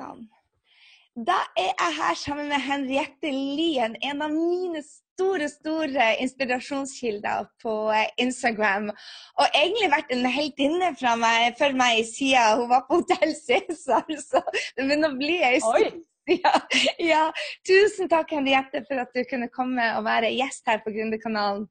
Sånn. Da er jeg her sammen med Henriette Lien, en av mine store, store inspirasjonskilder på eh, Instagram. Og egentlig vært en heltinne for meg siden hun var på Hotell Cæsar, så det begynner å bli ei stund. Ja, ja. Tusen takk, Henriette, for at du kunne komme og være gjest her på Gründerkanalen.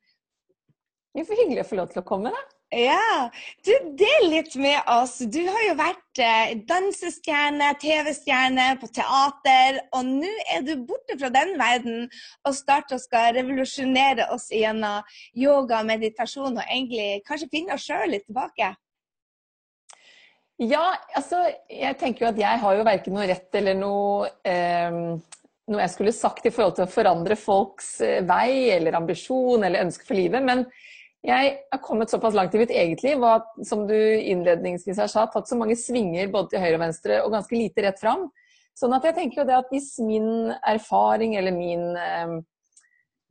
Det er for hyggelig å få lov til å komme, da. Ja, du del litt med oss. Du har jo vært eh, dansestjerne, TV-stjerne på teater, og nå er du borte fra den verden og starter og skal revolusjonere oss gjennom yoga, meditasjon og egentlig kanskje finne oss sjøl litt tilbake. Ja, altså jeg tenker jo at jeg har jo verken noe rett eller noe eh, noe jeg skulle sagt i forhold til å forandre folks eh, vei eller ambisjon eller ønske for livet. men jeg har kommet såpass langt i mitt eget liv og at, som du innledningsvis har sagt, tatt så mange svinger både til høyre og venstre og ganske lite rett fram. Sånn at jeg tenker jo det at hvis min erfaring eller min eh,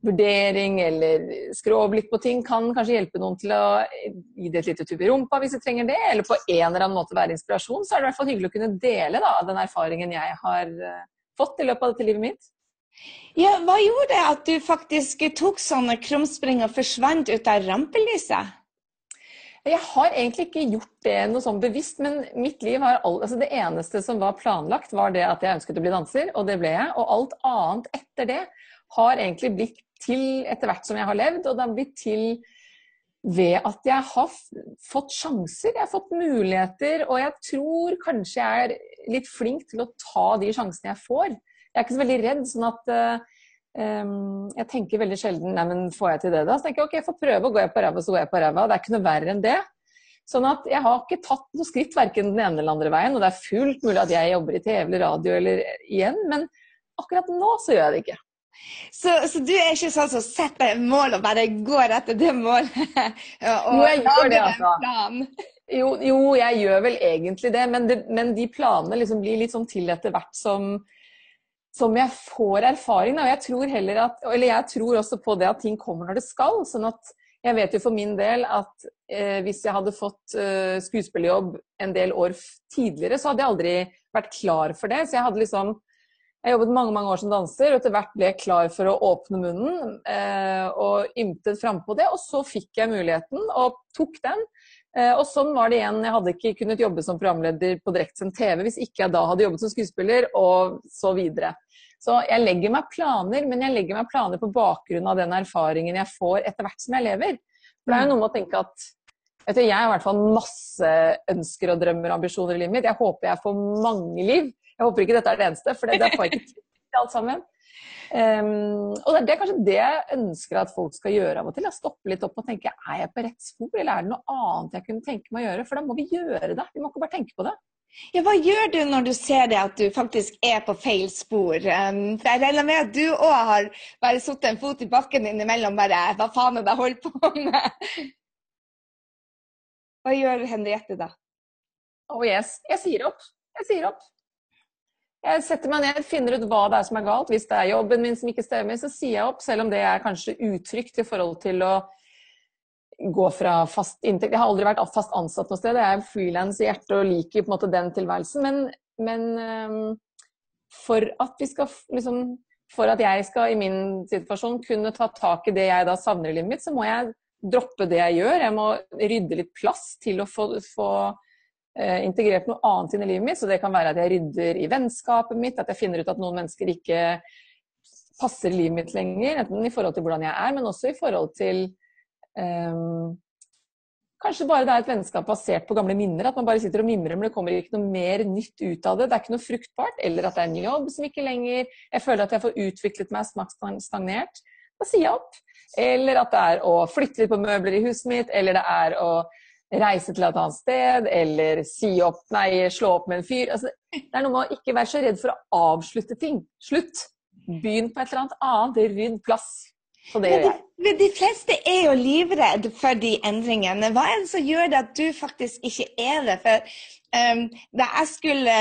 vurdering eller skråblikk på ting kan kanskje hjelpe noen til å gi det et lite tupp i rumpa hvis de trenger det, eller på en eller annen måte være inspirasjon, så er det i hvert fall hyggelig å kunne dele da, den erfaringen jeg har eh, fått i løpet av dette livet mitt. Ja, hva gjorde det at du faktisk tok sånne krumspring og forsvant ut av rampelyset? Jeg har egentlig ikke gjort det noe sånn bevisst, men mitt liv har all, altså det eneste som var planlagt, var det at jeg ønsket å bli danser, og det ble jeg. Og alt annet etter det har egentlig blitt til etter hvert som jeg har levd, og det har blitt til ved at jeg har fått sjanser, jeg har fått muligheter, og jeg tror kanskje jeg er litt flink til å ta de sjansene jeg får. Jeg er ikke så veldig redd, sånn at um, jeg tenker veldig sjelden Nei, men får jeg til det, da? Så tenker jeg ok, jeg får prøve, går jeg på ræva, så går jeg på ræva. Det er ikke noe verre enn det. Sånn at jeg har ikke tatt noe skritt verken den ene eller andre veien, og det er fullt mulig at jeg jobber i TV eller radio eller igjen, men akkurat nå så gjør jeg det ikke. Så, så du er ikke sånn som setter et mål og bare går etter det målet? Og jo, jeg gjør det, altså. Jo, jo, jeg gjør vel egentlig det, men, det, men de planene liksom blir litt sånn til etter hvert som som jeg får erfaring. Og jeg tror heller at, eller jeg tror også på det at ting kommer når det skal. sånn at jeg vet jo for min del at eh, hvis jeg hadde fått eh, skuespillerjobb en del år tidligere, så hadde jeg aldri vært klar for det. Så jeg hadde liksom Jeg jobbet mange mange år som danser, og etter hvert ble jeg klar for å åpne munnen eh, og ymtet frampå det. Og så fikk jeg muligheten, og tok den. Eh, og sånn var det igjen. Jeg hadde ikke kunnet jobbe som programleder på direktesendt TV hvis ikke jeg da hadde jobbet som skuespiller, og så videre. Så jeg legger meg planer, men jeg legger meg planer på bakgrunn av den erfaringen jeg får etter hvert som jeg lever. For det er jo noe med å tenke at vet du, Jeg har i hvert fall masse ønsker og drømmer og ambisjoner i livet mitt. Jeg håper jeg får mange liv. Jeg håper ikke dette er det eneste, for det, det får jeg ikke til alt sammen. Um, og det, er kanskje det jeg ønsker at folk skal gjøre av og til. Jeg stoppe litt opp og tenke er jeg på rett spor, eller er det noe annet jeg kunne tenke meg å gjøre? For da må vi gjøre det. Vi må ikke bare tenke på det. Ja, hva gjør du når du ser det at du faktisk er på feil spor? Um, for Jeg regner med at du òg har bare satt en fot i bakken innimellom bare Hva faen er det jeg holder på med? Hva gjør Henriette da? Oh yes. Jeg sier opp. Jeg sier opp. Jeg setter meg ned, finner ut hva det er som er galt. Hvis det er jobben min som ikke stemmer, så sier jeg opp. Selv om det er kanskje utrygt i forhold til å gå fra fast inntekt Jeg har aldri vært fast ansatt noe sted. Jeg er frilans i hjertet og liker på en måte den tilværelsen. Men, men um, for at skal liksom For at jeg skal i min situasjon kunne ta tak i det jeg da savner i livet mitt, så må jeg droppe det jeg gjør. Jeg må rydde litt plass til å få, få uh, integrert noe annet inn i livet mitt. Så det kan være at jeg rydder i vennskapet mitt, at jeg finner ut at noen mennesker ikke passer livet mitt lenger. Enten i forhold til hvordan jeg er, men også i forhold til kanskje bare det er et vennskap basert på gamle minner. At man bare sitter og mimrer, men det kommer ikke noe mer nytt ut av det. Det er ikke noe fruktbart. Eller at det er en jobb som ikke lenger Jeg føler at jeg får utviklet meg smaksstagnert. Da sier jeg opp. Eller at det er å flytte litt på møbler i huset mitt. Eller det er å reise til et annet sted. Eller si opp Nei, slå opp med en fyr. Altså, det er noe med å ikke være så redd for å avslutte ting. Slutt. Begynn på et eller annet annet. Rydd plass. Så det gjør jeg. Men de fleste er jo livredde for de endringene. Hva er det som gjør at du faktisk ikke er det? For Um, da jeg, skulle,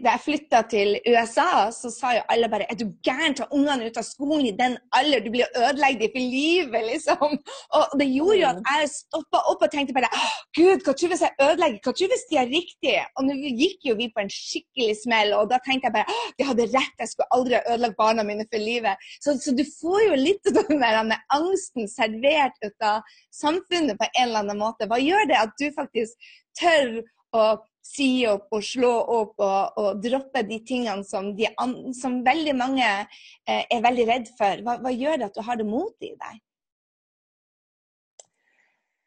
da jeg flytta til USA, så sa jo alle bare Er du gæren? Ta ungene ut av skolen i den alder, du blir ødelagt for livet, liksom. Og det gjorde jo at mm. jeg stoppa opp og tenkte bare Gud, hva tror hvis jeg ødelegger? Hva tror hvis de er riktige? Og nå gikk jo vi på en skikkelig smell, og da tenkte jeg bare de hadde rett, jeg skulle aldri ha ødelagt barna mine for livet. Så, så du får jo litt av den der angsten servert ut av samfunnet på en eller annen måte. Hva gjør det at du faktisk tør å si opp og slå opp og, og droppe de tingene som, de, som veldig mange eh, er veldig redd for. Hva, hva, gjør det at du har det motet i deg?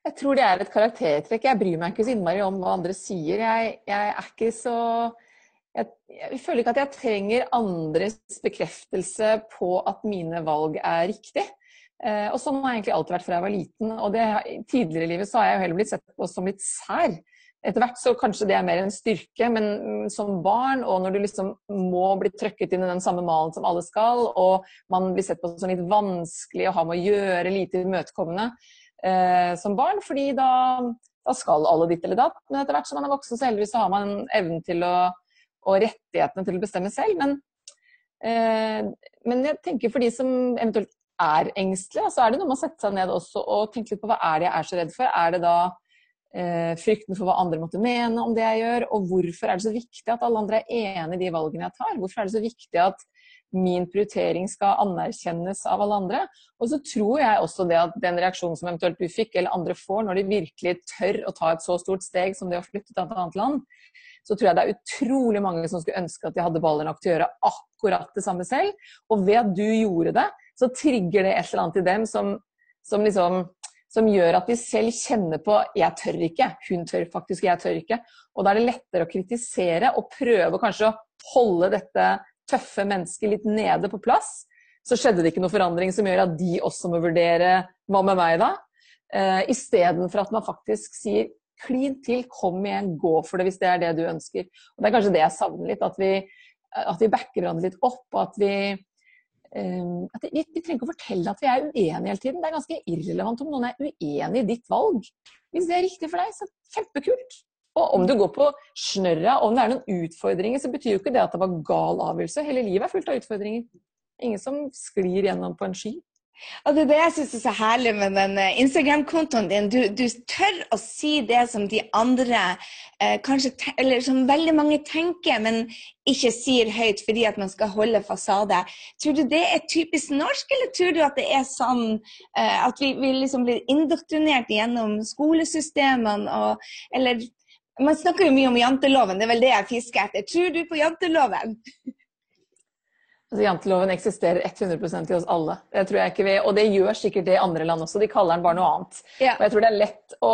Jeg tror det er et karaktertrekk. Jeg bryr meg ikke så innmari om hva andre sier. Jeg, jeg er ikke så jeg, jeg, føler ikke at jeg trenger andres bekreftelse på at mine valg er riktig. Eh, og sånn har jeg egentlig alltid vært fra jeg var liten. Og det, tidligere i livet så har jeg jo heller blitt sett på som litt sær. Etter hvert så kanskje det er mer en styrke, men som barn, og når du liksom må bli trøkket inn i den samme malen som alle skal, og man blir sett på som litt vanskelig å ha med å gjøre, lite imøtekommende eh, som barn, fordi da, da, skal alle ditt eller datt. Men etter hvert som man er voksen, så heldigvis så har man evnen til å og rettighetene til å bestemme selv. Men, eh, men jeg tenker for de som eventuelt er engstelige, så er det noe med å sette seg ned også og tenke litt på hva er det jeg er så redd for. Er det da frykten for hva andre måtte mene om det jeg gjør, og hvorfor er det så viktig at alle andre er enig i de valgene jeg tar? Hvorfor er det så viktig at min prioritering skal anerkjennes av alle andre? Og så tror jeg også det at den reaksjonen som eventuelt du fikk, eller andre får, når de virkelig tør å ta et så stort steg som det å flytte til et annet land, så tror jeg det er utrolig mange som skulle ønske at de hadde baller nok til å gjøre akkurat det samme selv. Og ved at du gjorde det, så trigger det et eller annet i dem som, som liksom som gjør at de selv kjenner på 'jeg tør ikke', 'hun tør faktisk', 'jeg tør ikke'. Og da er det lettere å kritisere og prøve kanskje å holde dette tøffe mennesket litt nede på plass. Så skjedde det ikke noe forandring som gjør at de også må vurdere 'hva med meg', da? Uh, Istedenfor at man faktisk sier klin til, kom igjen, gå for det hvis det er det du ønsker. Og Det er kanskje det jeg savner litt, at vi, at vi backer hverandre litt opp. og at vi at vi, vi, trenger ikke å fortelle at vi er uenige hele tiden. Det er ganske irrelevant om noen er uenig i ditt valg. Hvis det er riktig for deg, så kjempekult. Og om du går på snørra, om det er noen utfordringer, så betyr jo ikke det at det var gal avgjørelse. Hele livet er fullt av utfordringer. Ingen som sklir gjennom på en sky. Og Det er det jeg syns er så herlig med den eh, Instagram-kontoen din. Du, du, tør å si det som de andre eh, kanskje, eller som veldig mange tenker, men ikke sier høyt fordi at man skal holde fasade. Tror du det er typisk norsk, eller tror du at det er sånn eh, at vi, vi liksom blir indoktrinert gjennom skolesystemene? Og, eller Man snakker jo mye om janteloven, det er vel det jeg fisker etter. Tror du på janteloven? Altså, janteloven eksisterer 100% i oss alle. Det tror jeg ikke vi, Og det gjør sikkert det i andre land også. De kaller den bare noe annet. Yeah. Og jeg tror det er, å,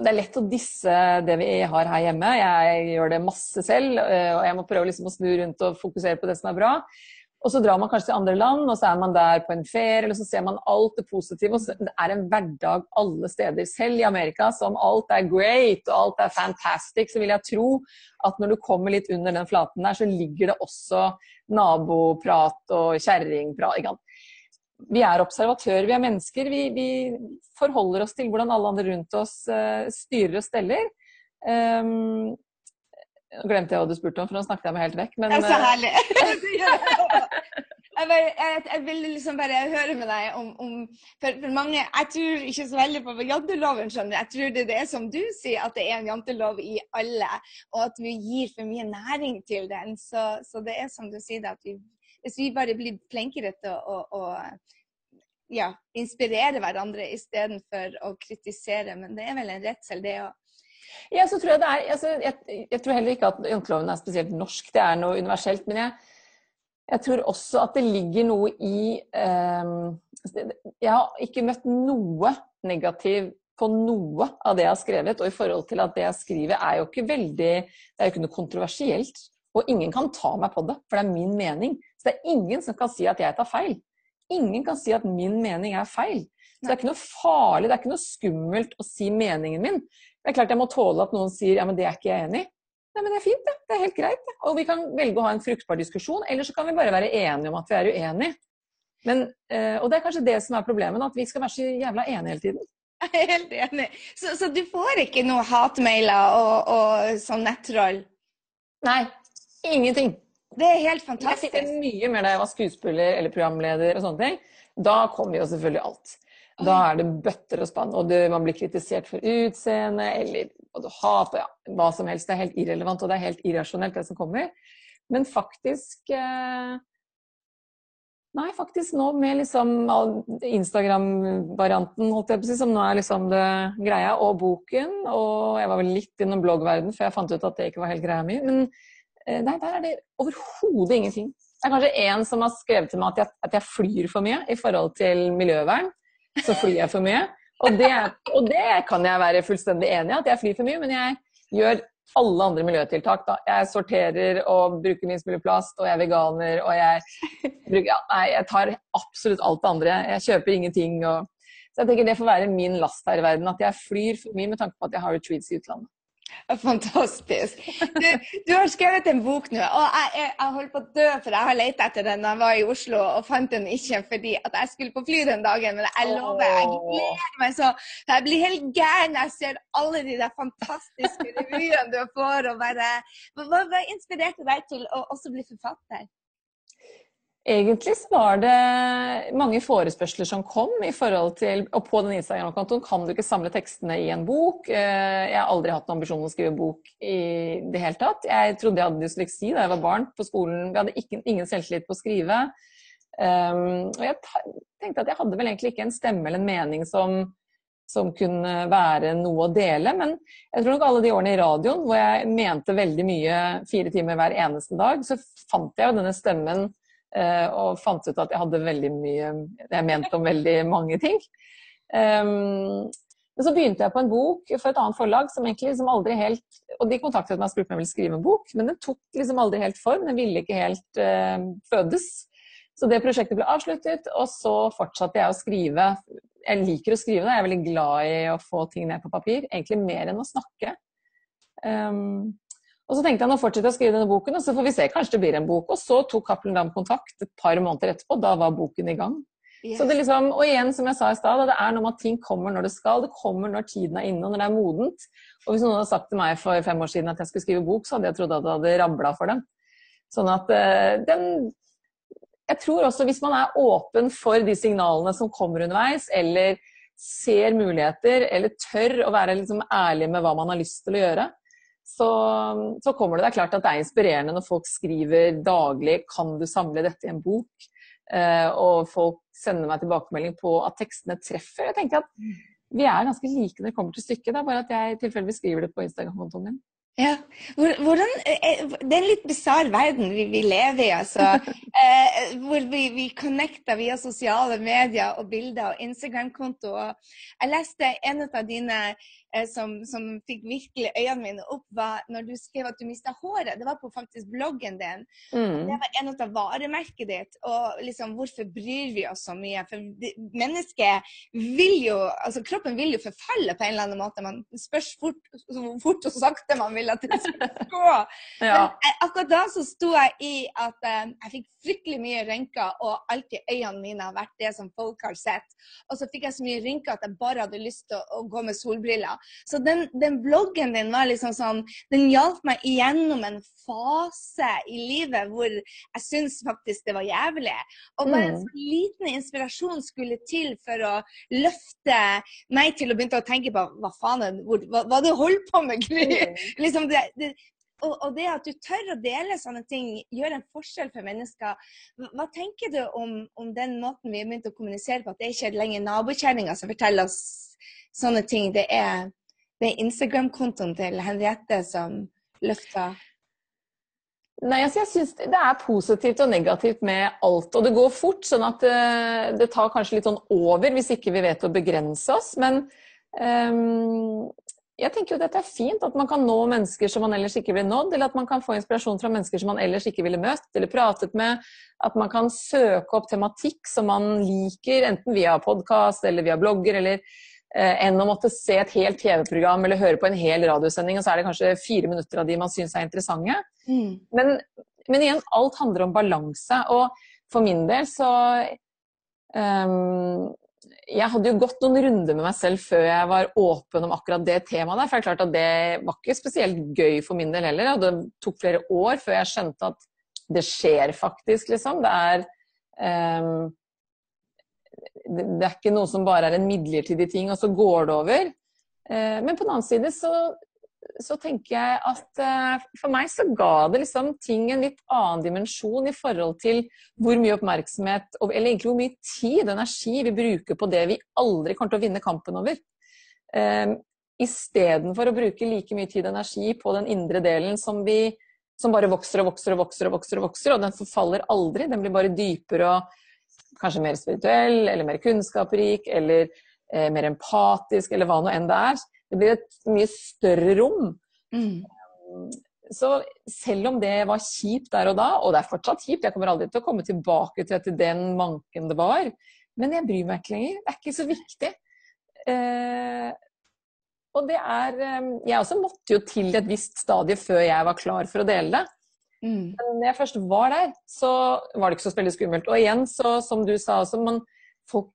det er lett å disse det vi har her hjemme. Jeg gjør det masse selv, øh, og jeg må prøve liksom å snu rundt og fokusere på det som er bra. Og så drar man kanskje til andre land, og så er man der på en ferie, eller så ser man alt det positive. Og det er en hverdag alle steder. Selv i Amerika, som alt er great og alt er fantastic, så vil jeg tro at når du kommer litt under den flaten der, så ligger det også naboprat og kjerringprat. Vi er observatører, vi er mennesker. Vi, vi, forholder oss til hvordan alle andre rundt oss uh, styrer og steller. Um, nå glemte jeg hva du spurte om, for nå snakket jeg meg helt vekk. Men, det er så eh, herlig! jeg, jeg, jeg, vil liksom bare høre med deg om, om for, for, mange Jeg tror ikke så veldig på janteloven, skjønner Jeg tror det, det er som du sier, at det er en jantelov i alle. Og at vi gir for mye næring til den. Så, så det er som du sier, at vi, hvis vi bare blir flinkere til å, å, å ja, inspirere hverandre istedenfor å kritisere. Men det er vel en redsel, det òg. Ja, så tror jeg, det er, altså, jeg, jeg, tror heller ikke at janteloven er spesielt norsk, det er noe universelt. Men jeg, jeg tror også at det ligger noe i eh, Jeg har ikke møtt noe negativ på noe av det jeg har skrevet. Og i forhold til at det jeg skriver er jo ikke veldig Det er jo ikke noe kontroversielt. Og ingen kan ta meg på det, for det er min mening. Så det er ingen som kan si at jeg tar feil. Ingen kan si at min mening er feil. Så det er ikke noe farlig, det er ikke noe skummelt å si meningen min. Det er klart jeg må tåle at noen sier ja, men det er ikke jeg enig i. Nei, men det er fint, det. Det er helt greit. Det. Og vi kan velge å ha en fruktbar diskusjon, eller så kan vi bare være enige om at vi er uenige. Men, øh, og det er kanskje det som er problemet, at vi skal være så jævla enige hele tiden. Jeg er helt enig. Så, så du får ikke noe hatmailer og, og sånn nettroll? Nei. Ingenting. Det er helt Jeg fantastisk. fikk det mye mer da jeg var skuespiller eller programleder og sånne ting. Da kom jo selvfølgelig alt. Da er det bøtter og spann, og det, man blir kritisert for utseende eller du har på ja, hva som helst. Det er helt irrelevant, og det er helt irrasjonelt, det som kommer. Men faktisk eh, Nei, faktisk nå med liksom Instagram-varianten, holdt jeg på å si, som nå er liksom det greia, og boken. Og jeg var vel litt innom bloggverden, for jeg fant ut at det ikke var helt greia mi. Men eh, nei, der er det overhodet ingenting. Det er kanskje en som har skrevet til meg at jeg, at jeg flyr for mye i forhold til miljøvern. Så flyr jeg for mye. Og det, og det kan jeg være fullstendig enig i, at jeg flyr for mye. Men jeg gjør alle andre miljøtiltak. Da. Jeg sorterer og bruker minst mulig plast, og jeg er veganer, og jeg, bruker, ja, nei, jeg tar absolutt alt det andre. Jeg kjøper ingenting. Og, så jeg tenker det får være min last her i verden, at jeg flyr for mye med tanke på at jeg har retreats i utlandet. Fantastisk. Du, du, har skrevet en bok nå, og jeg, jeg, jeg holder på å dø, for jeg har lett etter den da jeg var i Oslo og fant den ikke fordi at jeg skulle på fly den dagen. Men jeg lover, jeg gleder meg så. Jeg blir helt gæren jeg ser alle de der fantastiske revyene du får. og bare, Hva, hva inspirerte deg til å også bli forfatter? Egentlig så var det mange forespørsler som kom i forhold til Og på den Instagram-kontoen kan du ikke samle tekstene i en bok. Jeg har aldri hatt noen ambisjon om å skrive bok i det hele tatt. Jeg trodde jeg hadde dysleksi da jeg var barn på skolen. Vi hadde ikke, ingen selvtillit på å skrive. Um, og jeg tenkte at jeg hadde vel egentlig ikke en stemme eller en mening som, som kunne være noe å dele. Men jeg tror nok alle de årene i radioen hvor jeg mente veldig mye fire timer hver eneste dag, så fant jeg jo denne stemmen og fant ut at jeg hadde veldig mye jeg mente om veldig mange ting. Um, men så begynte jeg på en bok for et annet forlag som egentlig liksom aldri helt Og de kontaktet meg og spurte om jeg ville skrive en bok, men den tok liksom aldri helt form. Den ville ikke helt uh, fødes. Så det prosjektet ble avsluttet, og så fortsatte jeg å skrive. Jeg liker å skrive, jeg er veldig glad i å få ting ned på papir. Egentlig mer enn å snakke. Um, og så tenkte jeg nå fortsetter jeg å skrive denne boken, og så får vi se, kanskje det blir en bok. Og så tok Cappelen Dam kontakt et par måneder etterpå, da var boken i gang. Yes. Så det liksom, og igjen, som jeg sa i stad, det er noe med at ting kommer når det skal. Det kommer når tiden er inne, og når det er modent. Og hvis noen hadde sagt til meg for fem år siden at jeg skulle skrive bok, så hadde jeg trodd at det hadde rabla for dem. Sånn at uh, den Jeg tror også hvis man er åpen for de signalene som kommer underveis, eller ser muligheter, eller tør å være liksom ærlig med hva man har lyst til å gjøre, så, så, kommer det. Er klart at det er inspirerende når folk skriver daglig 'Kan du samle dette i en bok?' Eh, og folk sender meg tilbakemelding på at tekstene treffer. Jeg tenker at vi er ganske like når det kommer til stykket. Det er bare at jeg tilfeldigvis skriver det på Instagram-kontoen min. Ja, hvordan, eh, Det er en litt bisarr verden vi, vi, lever i, altså. Eh, hvor vi, vi connecter via sosiale medier og bilder og Instagram-konto. Jeg leste en av dine eh, som, som, fikk virkelig øynene mine opp, var når du skrev at du mista håret. Det var på faktisk bloggen din. Mm. Det var en av varemerket ditt. Og liksom, hvorfor bryr vi oss så mye? For mennesket vil jo Altså, kroppen vil jo forfalle på en eller annen måte. Man spørs fort, så fort og sakte man vil vil at det skal gå. ja. Men akkurat da så sto jeg i at um, jeg fikk fryktelig mye rynker, og alltid øynene mine har vært det som folk har sett. Og så fikk jeg så mye rynker at jeg bare hadde lyst til å, å gå med solbriller. Så den, den, bloggen din var liksom sånn Den hjalp meg igjennom en fase i livet hvor jeg syns faktisk det var jævlig. Og bare en mm. sånn liten inspirasjon skulle til for å løfte meg til å begynne å tenke på hva faen hvor, hva, hva du holder på med, Gry? Mm. Liksom det, det, og, og, det at du tør å dele sånne ting, gjør en forskjell for mennesker. Hva tenker du om, om den måten vi har begynt å kommunisere på, at det ikke er lenger nabokjerringa som forteller oss sånne ting? Det er, er Instagram-kontoen til Henriette som løfter Nei, altså jeg synes Det er positivt og negativt med alt. Og det går fort, sånn at det, eh, det tar kanskje litt sånn over hvis ikke vi vet å begrense oss. Men um, jeg tenker jo dette er fint, at man kan nå mennesker som man ellers ikke ville nådd, eller at man kan få inspirasjon fra mennesker som man ellers ikke ville møtt eller pratet med. At man kan søke opp tematikk som man liker, enten via podkast eller via blogger, eller enn å måtte se et helt TV-program eller høre på en hel radiosending, og så er det kanskje fire minutter av de man syns er interessante. Mm. Men, men, igjen, alt handler om balanse. Og for min del så um, jeg hadde jo gått noen runder med meg selv før jeg var åpen om akkurat det temaet der. For det er klart at det var ikke spesielt gøy for min del heller. Og det tok flere år før jeg skjønte at det skjer faktisk, liksom. Det er um, Det er ikke noe som bare er en midlertidig ting, og så går det over. Uh, men på den annen side så så tenker jeg at uh, for meg så ga det liksom ting en litt annen dimensjon i forhold til hvor mye oppmerksomhet, eller egentlig hvor mye tid og energi vi bruker på det vi aldri kommer til å vinne kampen over. Ehm, Istedenfor å bruke like mye tid og energi på den indre delen som, vi, som bare vokser og vokser og vokser, og vokser, og vokser, og den forfaller aldri. Den blir bare dypere og kanskje mer spirituell, eller mer kunnskapsrik, eller eh, mer empatisk, eller hva nå enn det er det blir et mye større rom. Mm. Så selv om det var kjipt der og da, og det er fortsatt kjipt, jeg kommer aldri til å komme tilbake til, til den manken det var, men jeg bryr meg ikke lenger. Det er ikke så viktig. Eh, og det er eh, Jeg også måtte jo til et visst stadie før jeg var klar for å dele det. Mm. Men når jeg først var der, så var det ikke så veldig skummelt. Og igjen, så, som du sa også, man, folk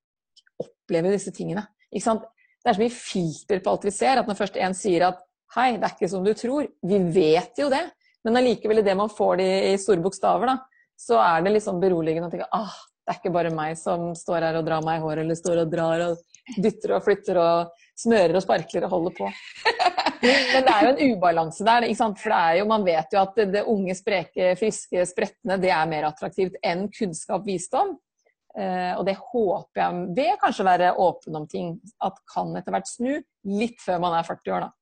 opplever disse tingene. Ikke sant? det er så mye filter på alt vi ser, at når først en sier at hei, det er ikke som du tror, vi vet jo det, men allikevel det man får det i store bokstaver, da, så er det litt sånn beroligende å tenke ah, det er ikke bare meg som står her og drar meg i håret, eller står og drar og dytter og flytter og smører og sparkler og holder på. Men det er jo en ubalanse der. ikke sant? For det er jo, man vet jo at det, det unge, spreke, friske, spretne det er mer attraktivt enn kunnskap, visdom. Uh, og det håper jeg ved kanskje å være åpen om ting, at kan etter hvert snu litt før man er 40 år, da.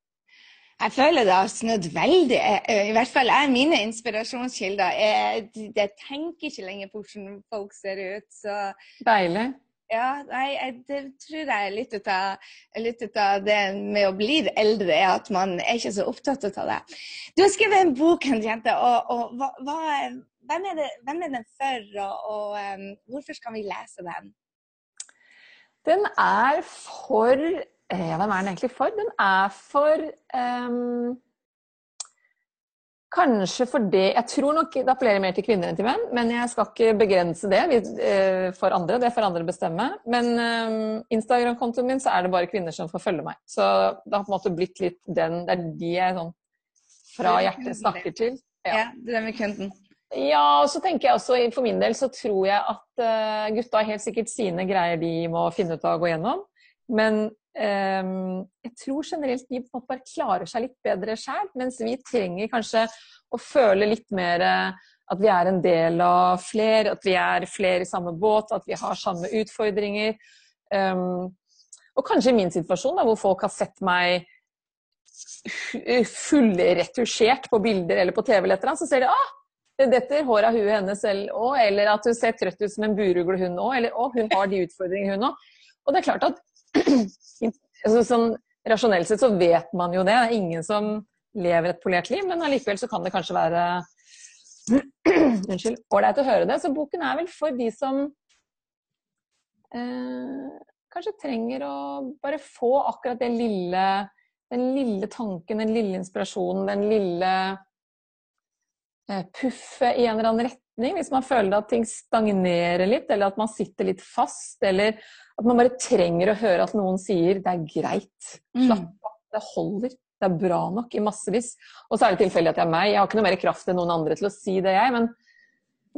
Jeg føler det har snudd veldig. Eh, I hvert fall er mine inspirasjonskilder. Jeg, jeg tenker ikke lenger på hvordan folk ser ut. Så Deilig. Ja, nei, det tror jeg er litt ut, av, litt av det med å bli eldre, er at man er ikke så opptatt av det. Du har skrevet en bok, Henriette, og, og hva, hva, hvem, er det, hvem, er den for, og, og um, hvorfor skal vi lese den? Den er for eh, Ja, hvem er den egentlig for? Den er for um, Kanskje for det Jeg tror nok det appellerer mer til kvinner enn til menn, men jeg skal ikke begrense det eh, for andre. Det får andre bestemme. Men um, Instagram-kontoen min så er det bare kvinner som får følge meg. Så det har på en måte blitt litt den Det er de jeg sånn fra hjertet snakker til. Ja, ja kunden. Ja, og så tenker jeg også for min del så tror jeg at uh, gutta helt sikkert sine greier de må finne ut av å gå gjennom. Men jeg tror generelt de på en måte bare klarer seg litt bedre sjøl, mens vi trenger kanskje å føle litt mer at vi er en del av flere, at vi er flere i samme båt, at vi har samme utfordringer. Um, og kanskje i min situasjon, da, hvor folk har sett meg fullretusjert på bilder eller på TV, eller så ser de ah, det detter hår av huet hennes òg, eller at hun ser trøtt ut som en burugle, hun òg, eller å, hun har de utfordringene, hun òg. Og det er klart at altså, sånn, Rasjonelt sett så vet man jo det. Det er ingen som lever et polert liv, men allikevel så kan det kanskje være Unnskyld. Ålreit å høre det. Så boken er vel for de som eh, kanskje trenger å bare få akkurat det lille Den lille tanken, den lille inspirasjonen, den lille eh, puffet i en eller annen retning. Hvis man føler at ting stagnerer litt, eller at man sitter litt fast, eller at man bare trenger å høre at noen sier 'det er greit', mm. slapp av, det holder. Det er bra nok i massevis. Og så er det tilfeldig at jeg er meg. Jeg har ikke noe mer kraft enn noen andre til å si det, jeg. Men,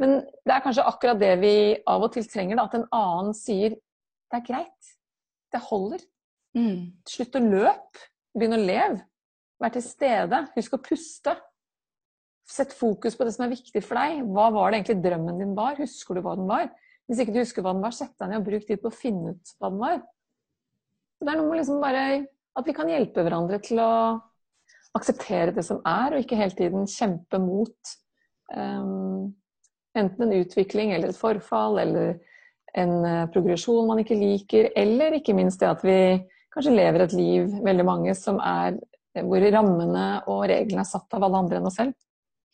men det er kanskje akkurat det vi av og til trenger. Da, at en annen sier 'det er greit'. Det holder. Mm. Slutt å løpe. Begynn å leve. Vær til stede. Husk å puste. Sett fokus på det som er viktig for deg. Hva var det egentlig drømmen din var? Husker du hva den var? Hvis ikke du husker hva den var, sett deg ned og bruk tid på å finne ut hva den var. Det er noe med liksom bare at vi kan hjelpe hverandre til å akseptere det som er, og ikke hele tiden kjempe mot um, enten en utvikling eller et forfall eller en uh, progresjon man ikke liker, eller ikke minst det at vi kanskje lever et liv, veldig mange, som er hvor rammene og reglene er satt av alle andre enn oss selv.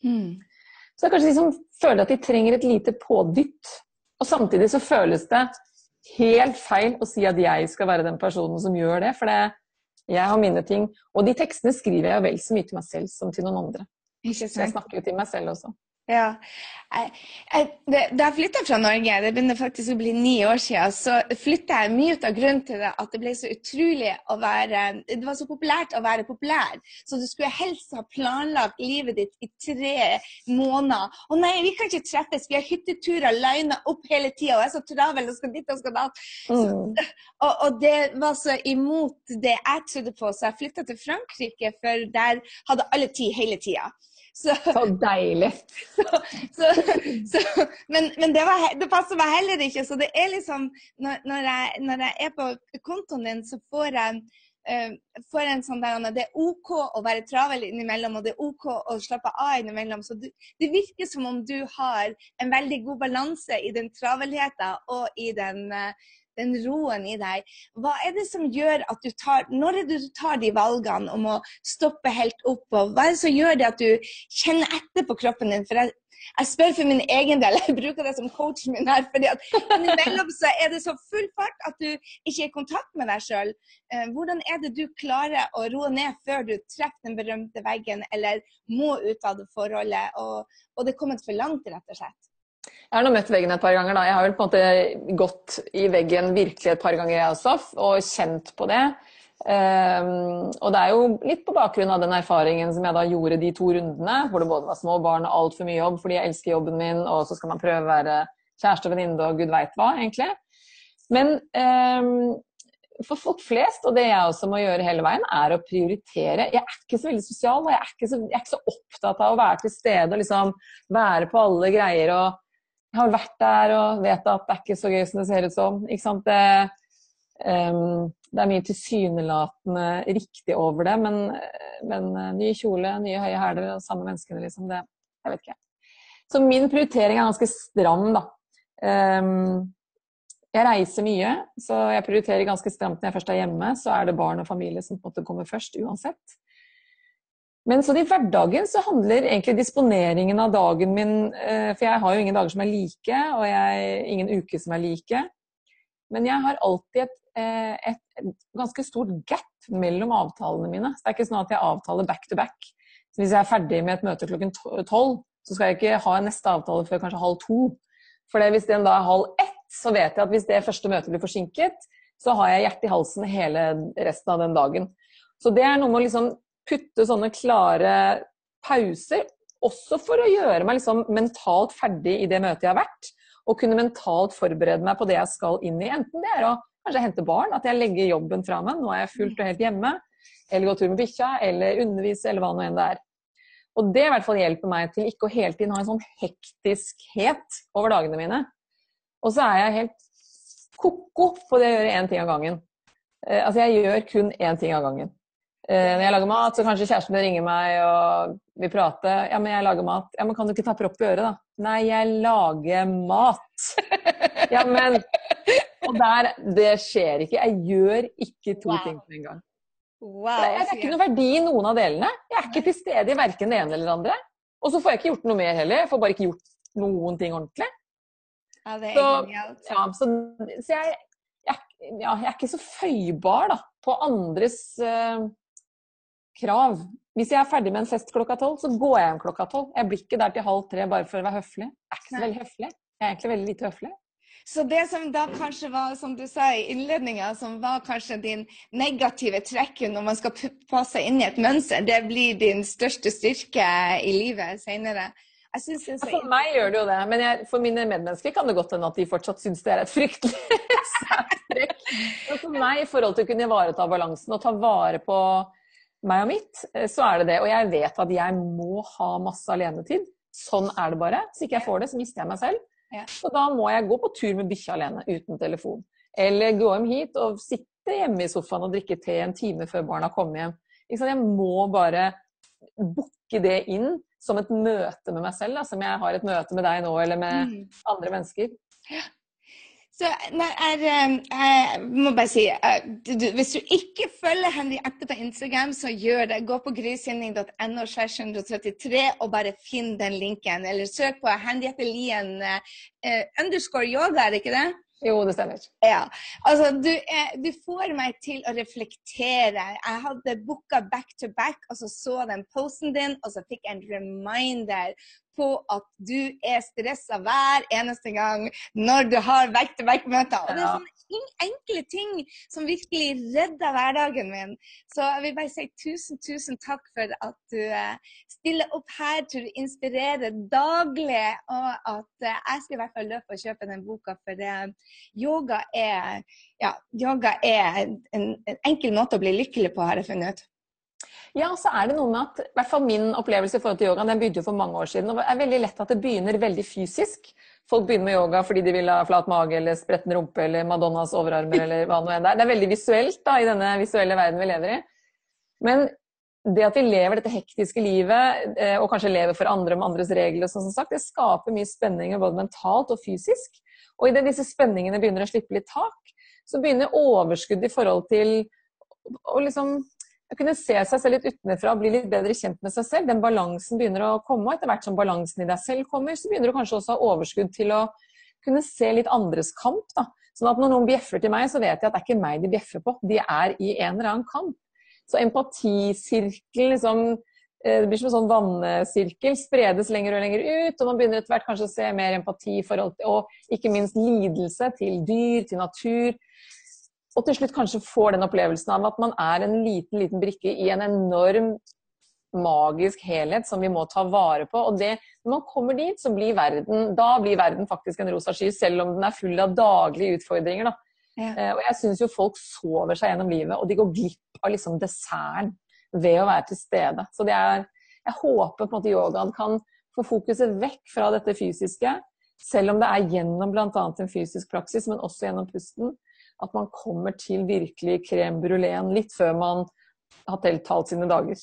Mm. Så det er kanskje de som føler at de trenger et lite pådytt og samtidig så føles det helt feil å si at jeg skal være den personen som gjør det, for det, jeg har mine ting. Og de tekstene skriver jeg vel så mye til meg selv som til noen andre. Så jeg snakker jo til meg selv også. Ja. Jeg, jeg, da jeg flytta fra Norge, det begynner faktisk å bli ni år siden, så flytta jeg mye ut av grunnen til det at det ble så utrolig å være Det var så populært å være populær. Så du skulle helst ha planlagt livet ditt i tre måneder. Å nei, vi kan ikke treffes, vi har hytteturer lina opp hele tida, og jeg er så travel og skal dit og skal dit. Mm. Og, og, det var så imot det jeg trodde på, så jeg flytta til Frankrike, for der hadde alle tid hele tida. Så, så deilig. Så, så, men, men det, var, det, passer meg heller ikke. Så det er liksom Når, når, jeg, når jeg, er på kontoen din, så får jeg uh, får en sånn der, Det er OK å være travel innimellom, og det er OK å slappe av innimellom. Så du, det virker som om du har en veldig god balanse i den travelheten og i den uh, den roen i deg. Hva er det som gjør at du tar Når er det du tar de valgene om å stoppe helt opp? Og hva er det som gjør det at du kjenner etter på kroppen din? For jeg, jeg spør for min egen del, jeg bruker det som coachen min her. fordi at innimellom så er det så full fart at du ikke er i kontakt med deg sjøl. Eh, hvordan er det du klarer å roe ned før du treffer den berømte veggen, eller må ut av det forholdet, og, og det er kommet for langt, rett og slett? Jeg har nå møtt veggen et par ganger. da. Jeg har vel på en måte gått i veggen virkelig et par ganger, jeg også, og kjent på det. Um, og det er jo litt på bakgrunn av den erfaringen som jeg da gjorde de to rundene, hvor det både var små barn og altfor mye jobb fordi jeg elsker jobben min, og så skal man prøve å være kjæreste og venninne og gud veit hva, egentlig. Men um, for folk flest, og det jeg også må gjøre hele veien, er å prioritere. Jeg er ikke så veldig sosial, og jeg er ikke så, jeg er ikke så opptatt av å være til stede og liksom være på alle greier og har vært der og vet at det er ikke så gøy som det ser ut som. Det, um, det, er mye tilsynelatende riktig over det, men, men uh, ny kjole, nye høye hæler og samme menneskene, liksom. Det, jeg vet ikke. Så min prioritering er ganske stram, da. Um, jeg reiser mye, så jeg prioriterer ganske stramt når jeg først er hjemme. Så er det barn og familie som på en måte kommer først, uansett. Men så i hverdagen så handler egentlig disponeringen av dagen min eh, For jeg har jo ingen dager som er like, og jeg, ingen uker som er like. Men jeg har alltid et, eh, et, et, ganske stort gap mellom avtalene mine. Så det er ikke sånn at jeg avtaler back to back. Så hvis jeg er ferdig med et møte klokken tolv, så skal jeg ikke ha neste avtale før kanskje halv to. For hvis den da er halv ett, så vet jeg at hvis det første møtet blir forsinket, så har jeg hjertet i halsen hele resten av den dagen. Så det er noe med å liksom putte sånne klare pauser, også for å gjøre meg liksom mentalt ferdig i det møtet jeg har vært. Og kunne mentalt forberede meg på det jeg skal inn i. Enten det er å kanskje hente barn, at jeg legger jobben fra meg, nå er jeg fullt og helt hjemme. Eller gå tur med bikkja, eller undervise, eller hva nå enn det er. Og det i hvert fall hjelper meg til ikke å hele tiden ha en sånn hektiskhet over dagene mine. Og så er jeg helt ko-ko på det å gjøre én ting av gangen. Eh, altså jeg gjør kun én ting av gangen. Eh, når jeg lager mat, så kanskje kjæresten min ringer meg og vil prate. Ja, men jeg lager mat. Ja, men kan du ikke ta propp i øret, da? Nei, jeg lager mat. Ja, men Og der Det skjer ikke. Jeg gjør ikke to wow. ting på en gang. Wow, det er ikke noe verdi i noen av delene. Jeg er ikke til stede i verken det ene eller det andre. Og så får jeg ikke gjort noe mer heller. Jeg får bare ikke gjort noen ting ordentlig. Ja, det er så, genialt. Ja, så, så jeg, jeg, ja, jeg, er ikke så føybar da, på andres uh, krav. Hvis jeg er ferdig med en fest klokka tolv, så går jeg hjem klokka tolv. Jeg blir ikke der til halv tre bare for å være høflig. Jeg er ikke så veldig høflig. Jeg er egentlig veldig lite høflig. Så det som da kanskje var, som du sa i innledninga, som var kanskje din negative trekk når man skal passe inn i et mønster, det blir din største styrke i livet senere. For meg gjør det jo det, men jeg, for mine medmennesker kan det godt hende at de fortsatt syns det er et fryktelig sært trekk. Men for meg, i forhold til å kunne ivareta balansen og ta vare på meg og mitt, eh, så er det det. Og jeg vet at jeg må ha masse alenetid. Sånn er det bare. Hvis ikke jeg får det, så mister jeg meg selv. Ja. Og da må jeg gå på tur med bikkja alene, uten telefon. Eller gå hjem hit og sitte hjemme i sofaen og drikke te en time før barna kommer hjem. Jeg må bare booke det inn som et møte med meg selv, da, som jeg har et møte med deg nå, eller med mm. andre mennesker. Ja. Så nei, eh, jeg må bare si eh, du, Hvis du ikke følger Henry Erte på Instagram, så gjør det. Gå på grysynding.no og bare finn den linken. Eller søk på Henriette Lien uh, underscore yoga, er det ikke det? Jo, det stemmer. Ja. Altså, du, du, får meg til å reflektere. Jeg hadde booka back to back, og så så den posten din, og så fikk jeg en reminder på at du er stressa hver eneste gang når du har vekk-til-vekk-møter. Og det er sånne enkle ting som virkelig redder hverdagen min. Så jeg vil bare si tusen, tusen takk for at du eh, stiller opp her til du inspirerer daglig, og at eh, jeg skal i hvert fall løpe og kjøpe den boka, for det, yoga er ja, yoga er en, en enkel måte å bli lykkelig på, har jeg funnet ut. Ja, så er det noe med at i hvert fall min opplevelse i forhold til yoga, den begynte jo for mange år siden. og Det er veldig lett at det begynner veldig fysisk. Folk begynner med yoga fordi de vil ha flat mage eller spretten rumpe eller Madonnas overarmer eller hva nå enn det er. Det er veldig visuelt da, i denne visuelle verden vi lever i. Men det at vi lever dette hektiske livet, eh, og kanskje lever for andre med andres regler, som sagt, det skaper mye spenninger både mentalt og fysisk. Og idet disse spenningene begynner å slippe litt tak, så begynner overskudd i forhold til å liksom å kunne se seg selv litt utenfra og bli litt bedre kjent med seg selv. Den balansen begynner å komme, og etter hvert som balansen i deg selv kommer, så begynner du kanskje også å ha overskudd til å kunne se litt andres kamp. da. Sånn at når noen bjeffer til meg, så vet jeg at det er ikke meg de bjeffer på, de er i en eller annen kamp. Så empatisirkel, liksom, eh, det blir som en sånn vannsirkel, spredes lenger og lenger ut, og man begynner etter hvert kanskje å se mer empati forhold til, og ikke minst lidelse til dyr, til natur og til slutt kanskje får den opplevelsen av at man er en liten, liten brikke i en enorm magisk helhet som vi må ta vare på. Og det, når man kommer dit, så blir verden, da blir verden faktisk en rosa sky, selv om den er full av daglige utfordringer. Da. Ja. Eh, og jeg syns jo folk sover seg gjennom livet, og de går glipp av liksom desserten ved å være til stede. Så det er, jeg håper på en måte yogaen kan få fokuset vekk fra dette fysiske, selv om det er gjennom bl.a. en fysisk praksis, men også gjennom pusten at man kommer til virkelig crème bruléen litt før man har telt talt sine dager.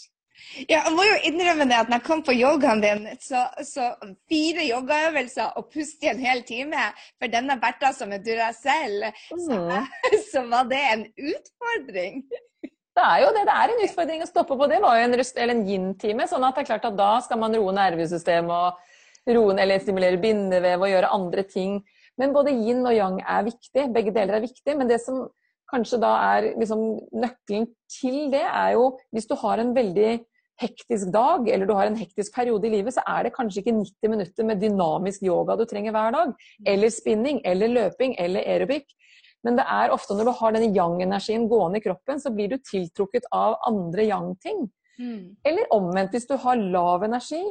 Ja, jeg må jo innrømme det at når jeg kom på yogaen din, så, så fire yogaøvelser og puste i en hel time for denne Bertha som er Duracell, mm. så, så var det en utfordring. Det er jo det. Det er en utfordring å stoppe på. Det var jo en, en yin-time. sånn at det er klart at da skal man roe nervesystemet og roe eller stimulere bindevev og gjøre andre ting. Men både yin og yang er viktig. Begge deler er viktig. Men det som kanskje da er liksom nøkkelen til det, er jo hvis du har en veldig hektisk dag, eller du har en hektisk periode i livet, så er det kanskje ikke 90 minutter med dynamisk yoga du trenger hver dag. Eller spinning, eller løping, eller aerobic. Men det er ofte når du har denne yang-energien gående i kroppen, så blir du tiltrukket av andre yang-ting. Mm. Eller omvendt, hvis du har lav energi,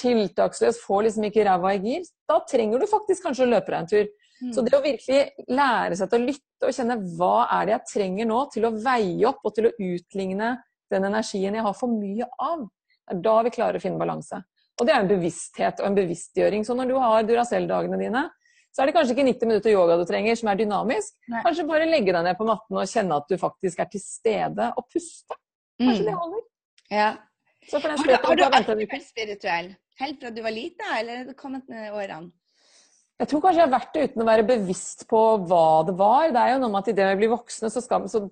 tiltaksløs, får liksom ikke ræva i gir, da trenger du faktisk kanskje å løpe deg en tur. Mm. Så det å virkelig lære seg til å lytte og kjenne hva er det jeg trenger nå til å veie opp og til å utligne den energien jeg har for mye av, det er da vi klarer å finne balanse. Og det er en bevissthet og en bevisstgjøring. Så når du har Duracell-dagene dine, så er det kanskje ikke 90 minutter yoga du trenger, som er dynamisk. Nei. Kanskje bare legge deg ned på matten og kjenne at du faktisk er til stede og puste. Kanskje mm. det holder. Ja, har du, har du alltid vært spirituell? Helt fra du var lita, eller er det kommet med årene? Jeg tror kanskje jeg har vært det uten å være bevisst på hva det var. Det er jo noe med at idet vi blir voksne, så, skal, så,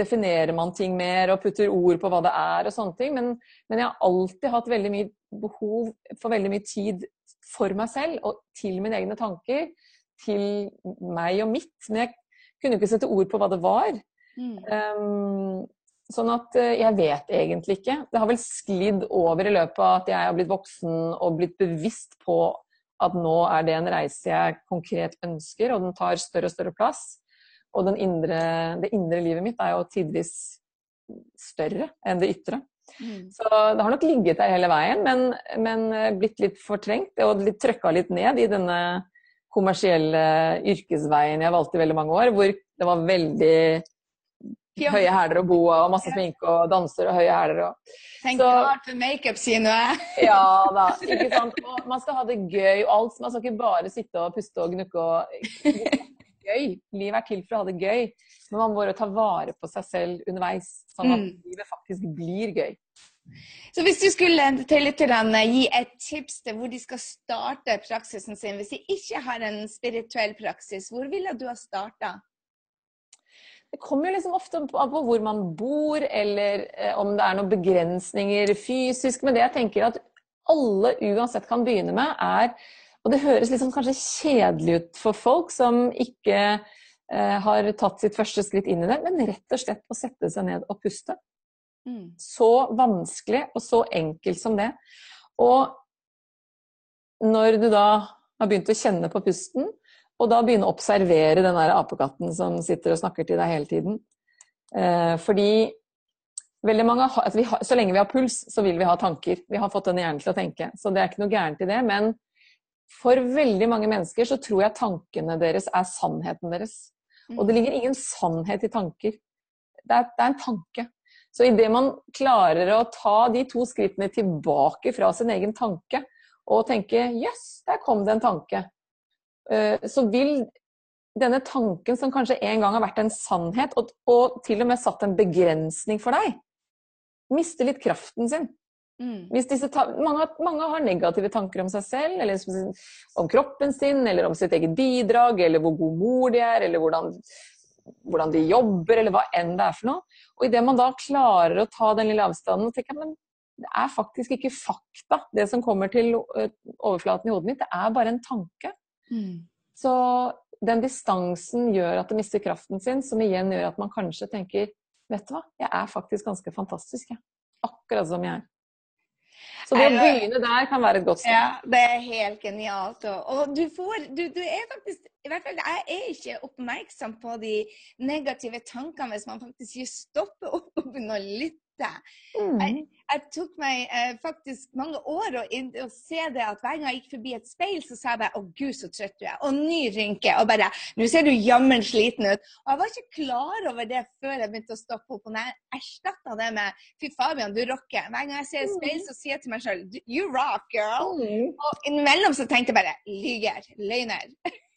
definerer man ting mer og putter ord på hva det er og sånne ting. Men, men, jeg har alltid hatt veldig mye behov for veldig mye tid for meg selv og til mine egne tanker. Til meg og mitt. Men jeg kunne ikke sette ord på hva det var. Mm. Um, Sånn at eh, jeg vet egentlig ikke. Det har vel sklidd over i løpet av at jeg har blitt voksen og blitt bevisst på at nå er det en reise jeg konkret ønsker, og den tar større og større plass. Og indre, det indre livet mitt er jo tidvis større enn det ytre. Mm. Så det har nok ligget der hele veien, men, men eh, blitt litt fortrengt og litt trøkka litt ned i denne kommersielle yrkesveien jeg valgte i veldig mange år, hvor det var veldig høye hæler og boa og masse sminke og danser og høye hæler. Og... Tenk rart for makeup, sier nå jeg. ja da. ikke sant. Og man skal ha det gøy og alt. Man skal ikke bare sitte og puste og gnukke og gøy. Livet er til for å ha det gøy. Men man må ta vare på seg selv underveis, sånn at mm. livet faktisk blir gøy. Så hvis du skulle til lytterne gi et tips til hvor de skal starte praksisen sin, hvis de ikke har en spirituell praksis, hvor ville du ha starta? Det kommer jo liksom ofte an på hvor man bor, eller eh, om det er noen begrensninger fysisk. Men det jeg tenker at alle uansett kan begynne med, er Og det høres liksom kanskje kjedelig ut for folk som ikke eh, har tatt sitt første skritt inn i det, men rett og slett å sette seg ned og puste. Mm. Så vanskelig og så enkelt som det. Og når du da har begynt å kjenne på pusten, og da begynne å observere den der apekatten som sitter og snakker til deg hele tiden. Eh, fordi veldig mange har, vi har, Så lenge vi har puls, så vil vi ha tanker. Vi har fått den hjernen til å tenke. Så det er ikke noe gærent i det. Men for veldig mange mennesker så tror jeg tankene deres er sannheten deres. Og det ligger ingen sannhet i tanker. Det er, det er en tanke. Så idet man klarer å ta de to skrittene tilbake fra sin egen tanke, og tenke 'jøss, yes, der kom det en tanke', så vil denne tanken som kanskje en gang har vært en sannhet, og, og til og med satt en begrensning for deg, miste litt kraften sin. Mm. Mange, mange, har negative tanker om seg selv, eller om kroppen sin, eller om sitt eget bidrag, eller hvor god mor de er, eller hvordan, hvordan de jobber, eller hva enn det er for noe. Og idet man da klarer å ta den lille avstanden og tenke men det er faktisk ikke fakta, det som kommer til overflaten i hodet mitt, det er bare en tanke. Mm. Så den distansen gjør at det mister kraften sin, som igjen gjør at man kanskje tenker Vet du hva, jeg er faktisk ganske fantastisk, jeg. Akkurat som jeg er. Så det å begynne der kan være et godt sted. Ja, det er helt genialt. Og du får du, du, er faktisk i hvert fall Jeg er ikke oppmerksom på de negative tankene hvis man faktisk stopper opp og begynner å lytte Mm. Jeg, jeg, tok meg eh, faktisk mange år å, å, se det at hver gang jeg gikk forbi et speil, så sa jeg bare 'Å, gud, så trøtt du er'. Og ny rynke. Og bare 'Nå ser du jammen sliten ut'. Og jeg var ikke klar over det før jeg begynte å stoppe opp. Og når jeg erstatta det med 'Fy Fabian, du rocker'. Hver gang jeg ser et speil, mm. så sier jeg til meg sjøl 'You rock, girl'. Mm. Og innimellom så tenkte jeg bare 'Lyger. Løgner'.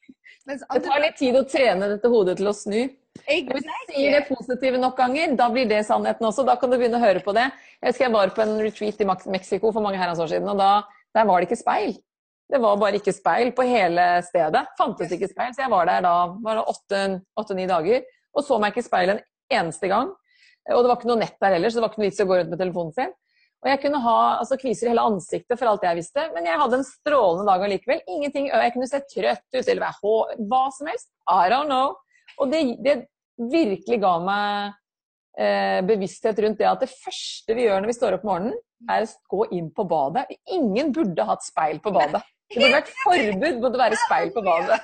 det tar litt tid å trene dette hodet til å snu. Hvis du sier det positive nok ganger, da blir det sannheten også. Da kan du begynne å høre på det. Jeg husker jeg var på en retreat i Mexico for mange herrens år siden, og da der var det ikke speil. Det var bare ikke speil på hele stedet. Fantes ikke speil. Så jeg var der da åtte-ni dager og så meg ikke i speil en eneste gang. Og det var ikke noe nett der heller, så det var ikke noe vits i å gå rundt med telefonen sin. Og jeg kunne ha altså, kviser i hele ansiktet for alt jeg visste, men jeg hadde en strålende dag allikevel. Ingenting, Jeg kunne se trøtt ut eller være hva som helst. I don't know. Og det, det virkelig ga meg eh, bevissthet rundt det at det første vi gjør når vi står opp om morgenen, er å gå inn på badet. Ingen burde hatt speil på badet. Det burde vært forbud mot å være speil på badet.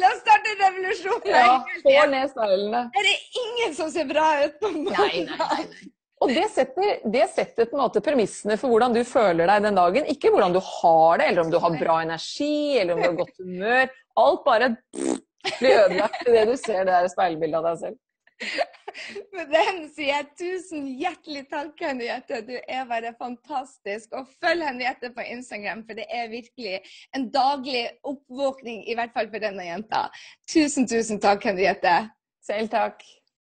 La oss starte en revolusjon. Ja, få ned speilene. Det er ingen som ser bra ut på badet. Nei, nei, nei. Og det setter, det setter, på en måte premissene for hvordan du føler deg den dagen. Ikke hvordan du har det, eller om du har bra energi, eller om du har godt humør. Alt bare blir ødelagt i det du ser det der speilbildet av deg selv. Med den sier jeg tusen hjertelig takk, Henriette. Du er bare fantastisk. Og følg Henriette på Instagram, for det er virkelig en daglig oppvåkning, i hvert fall for denne jenta. Tusen, tusen takk, Henriette. Selv takk.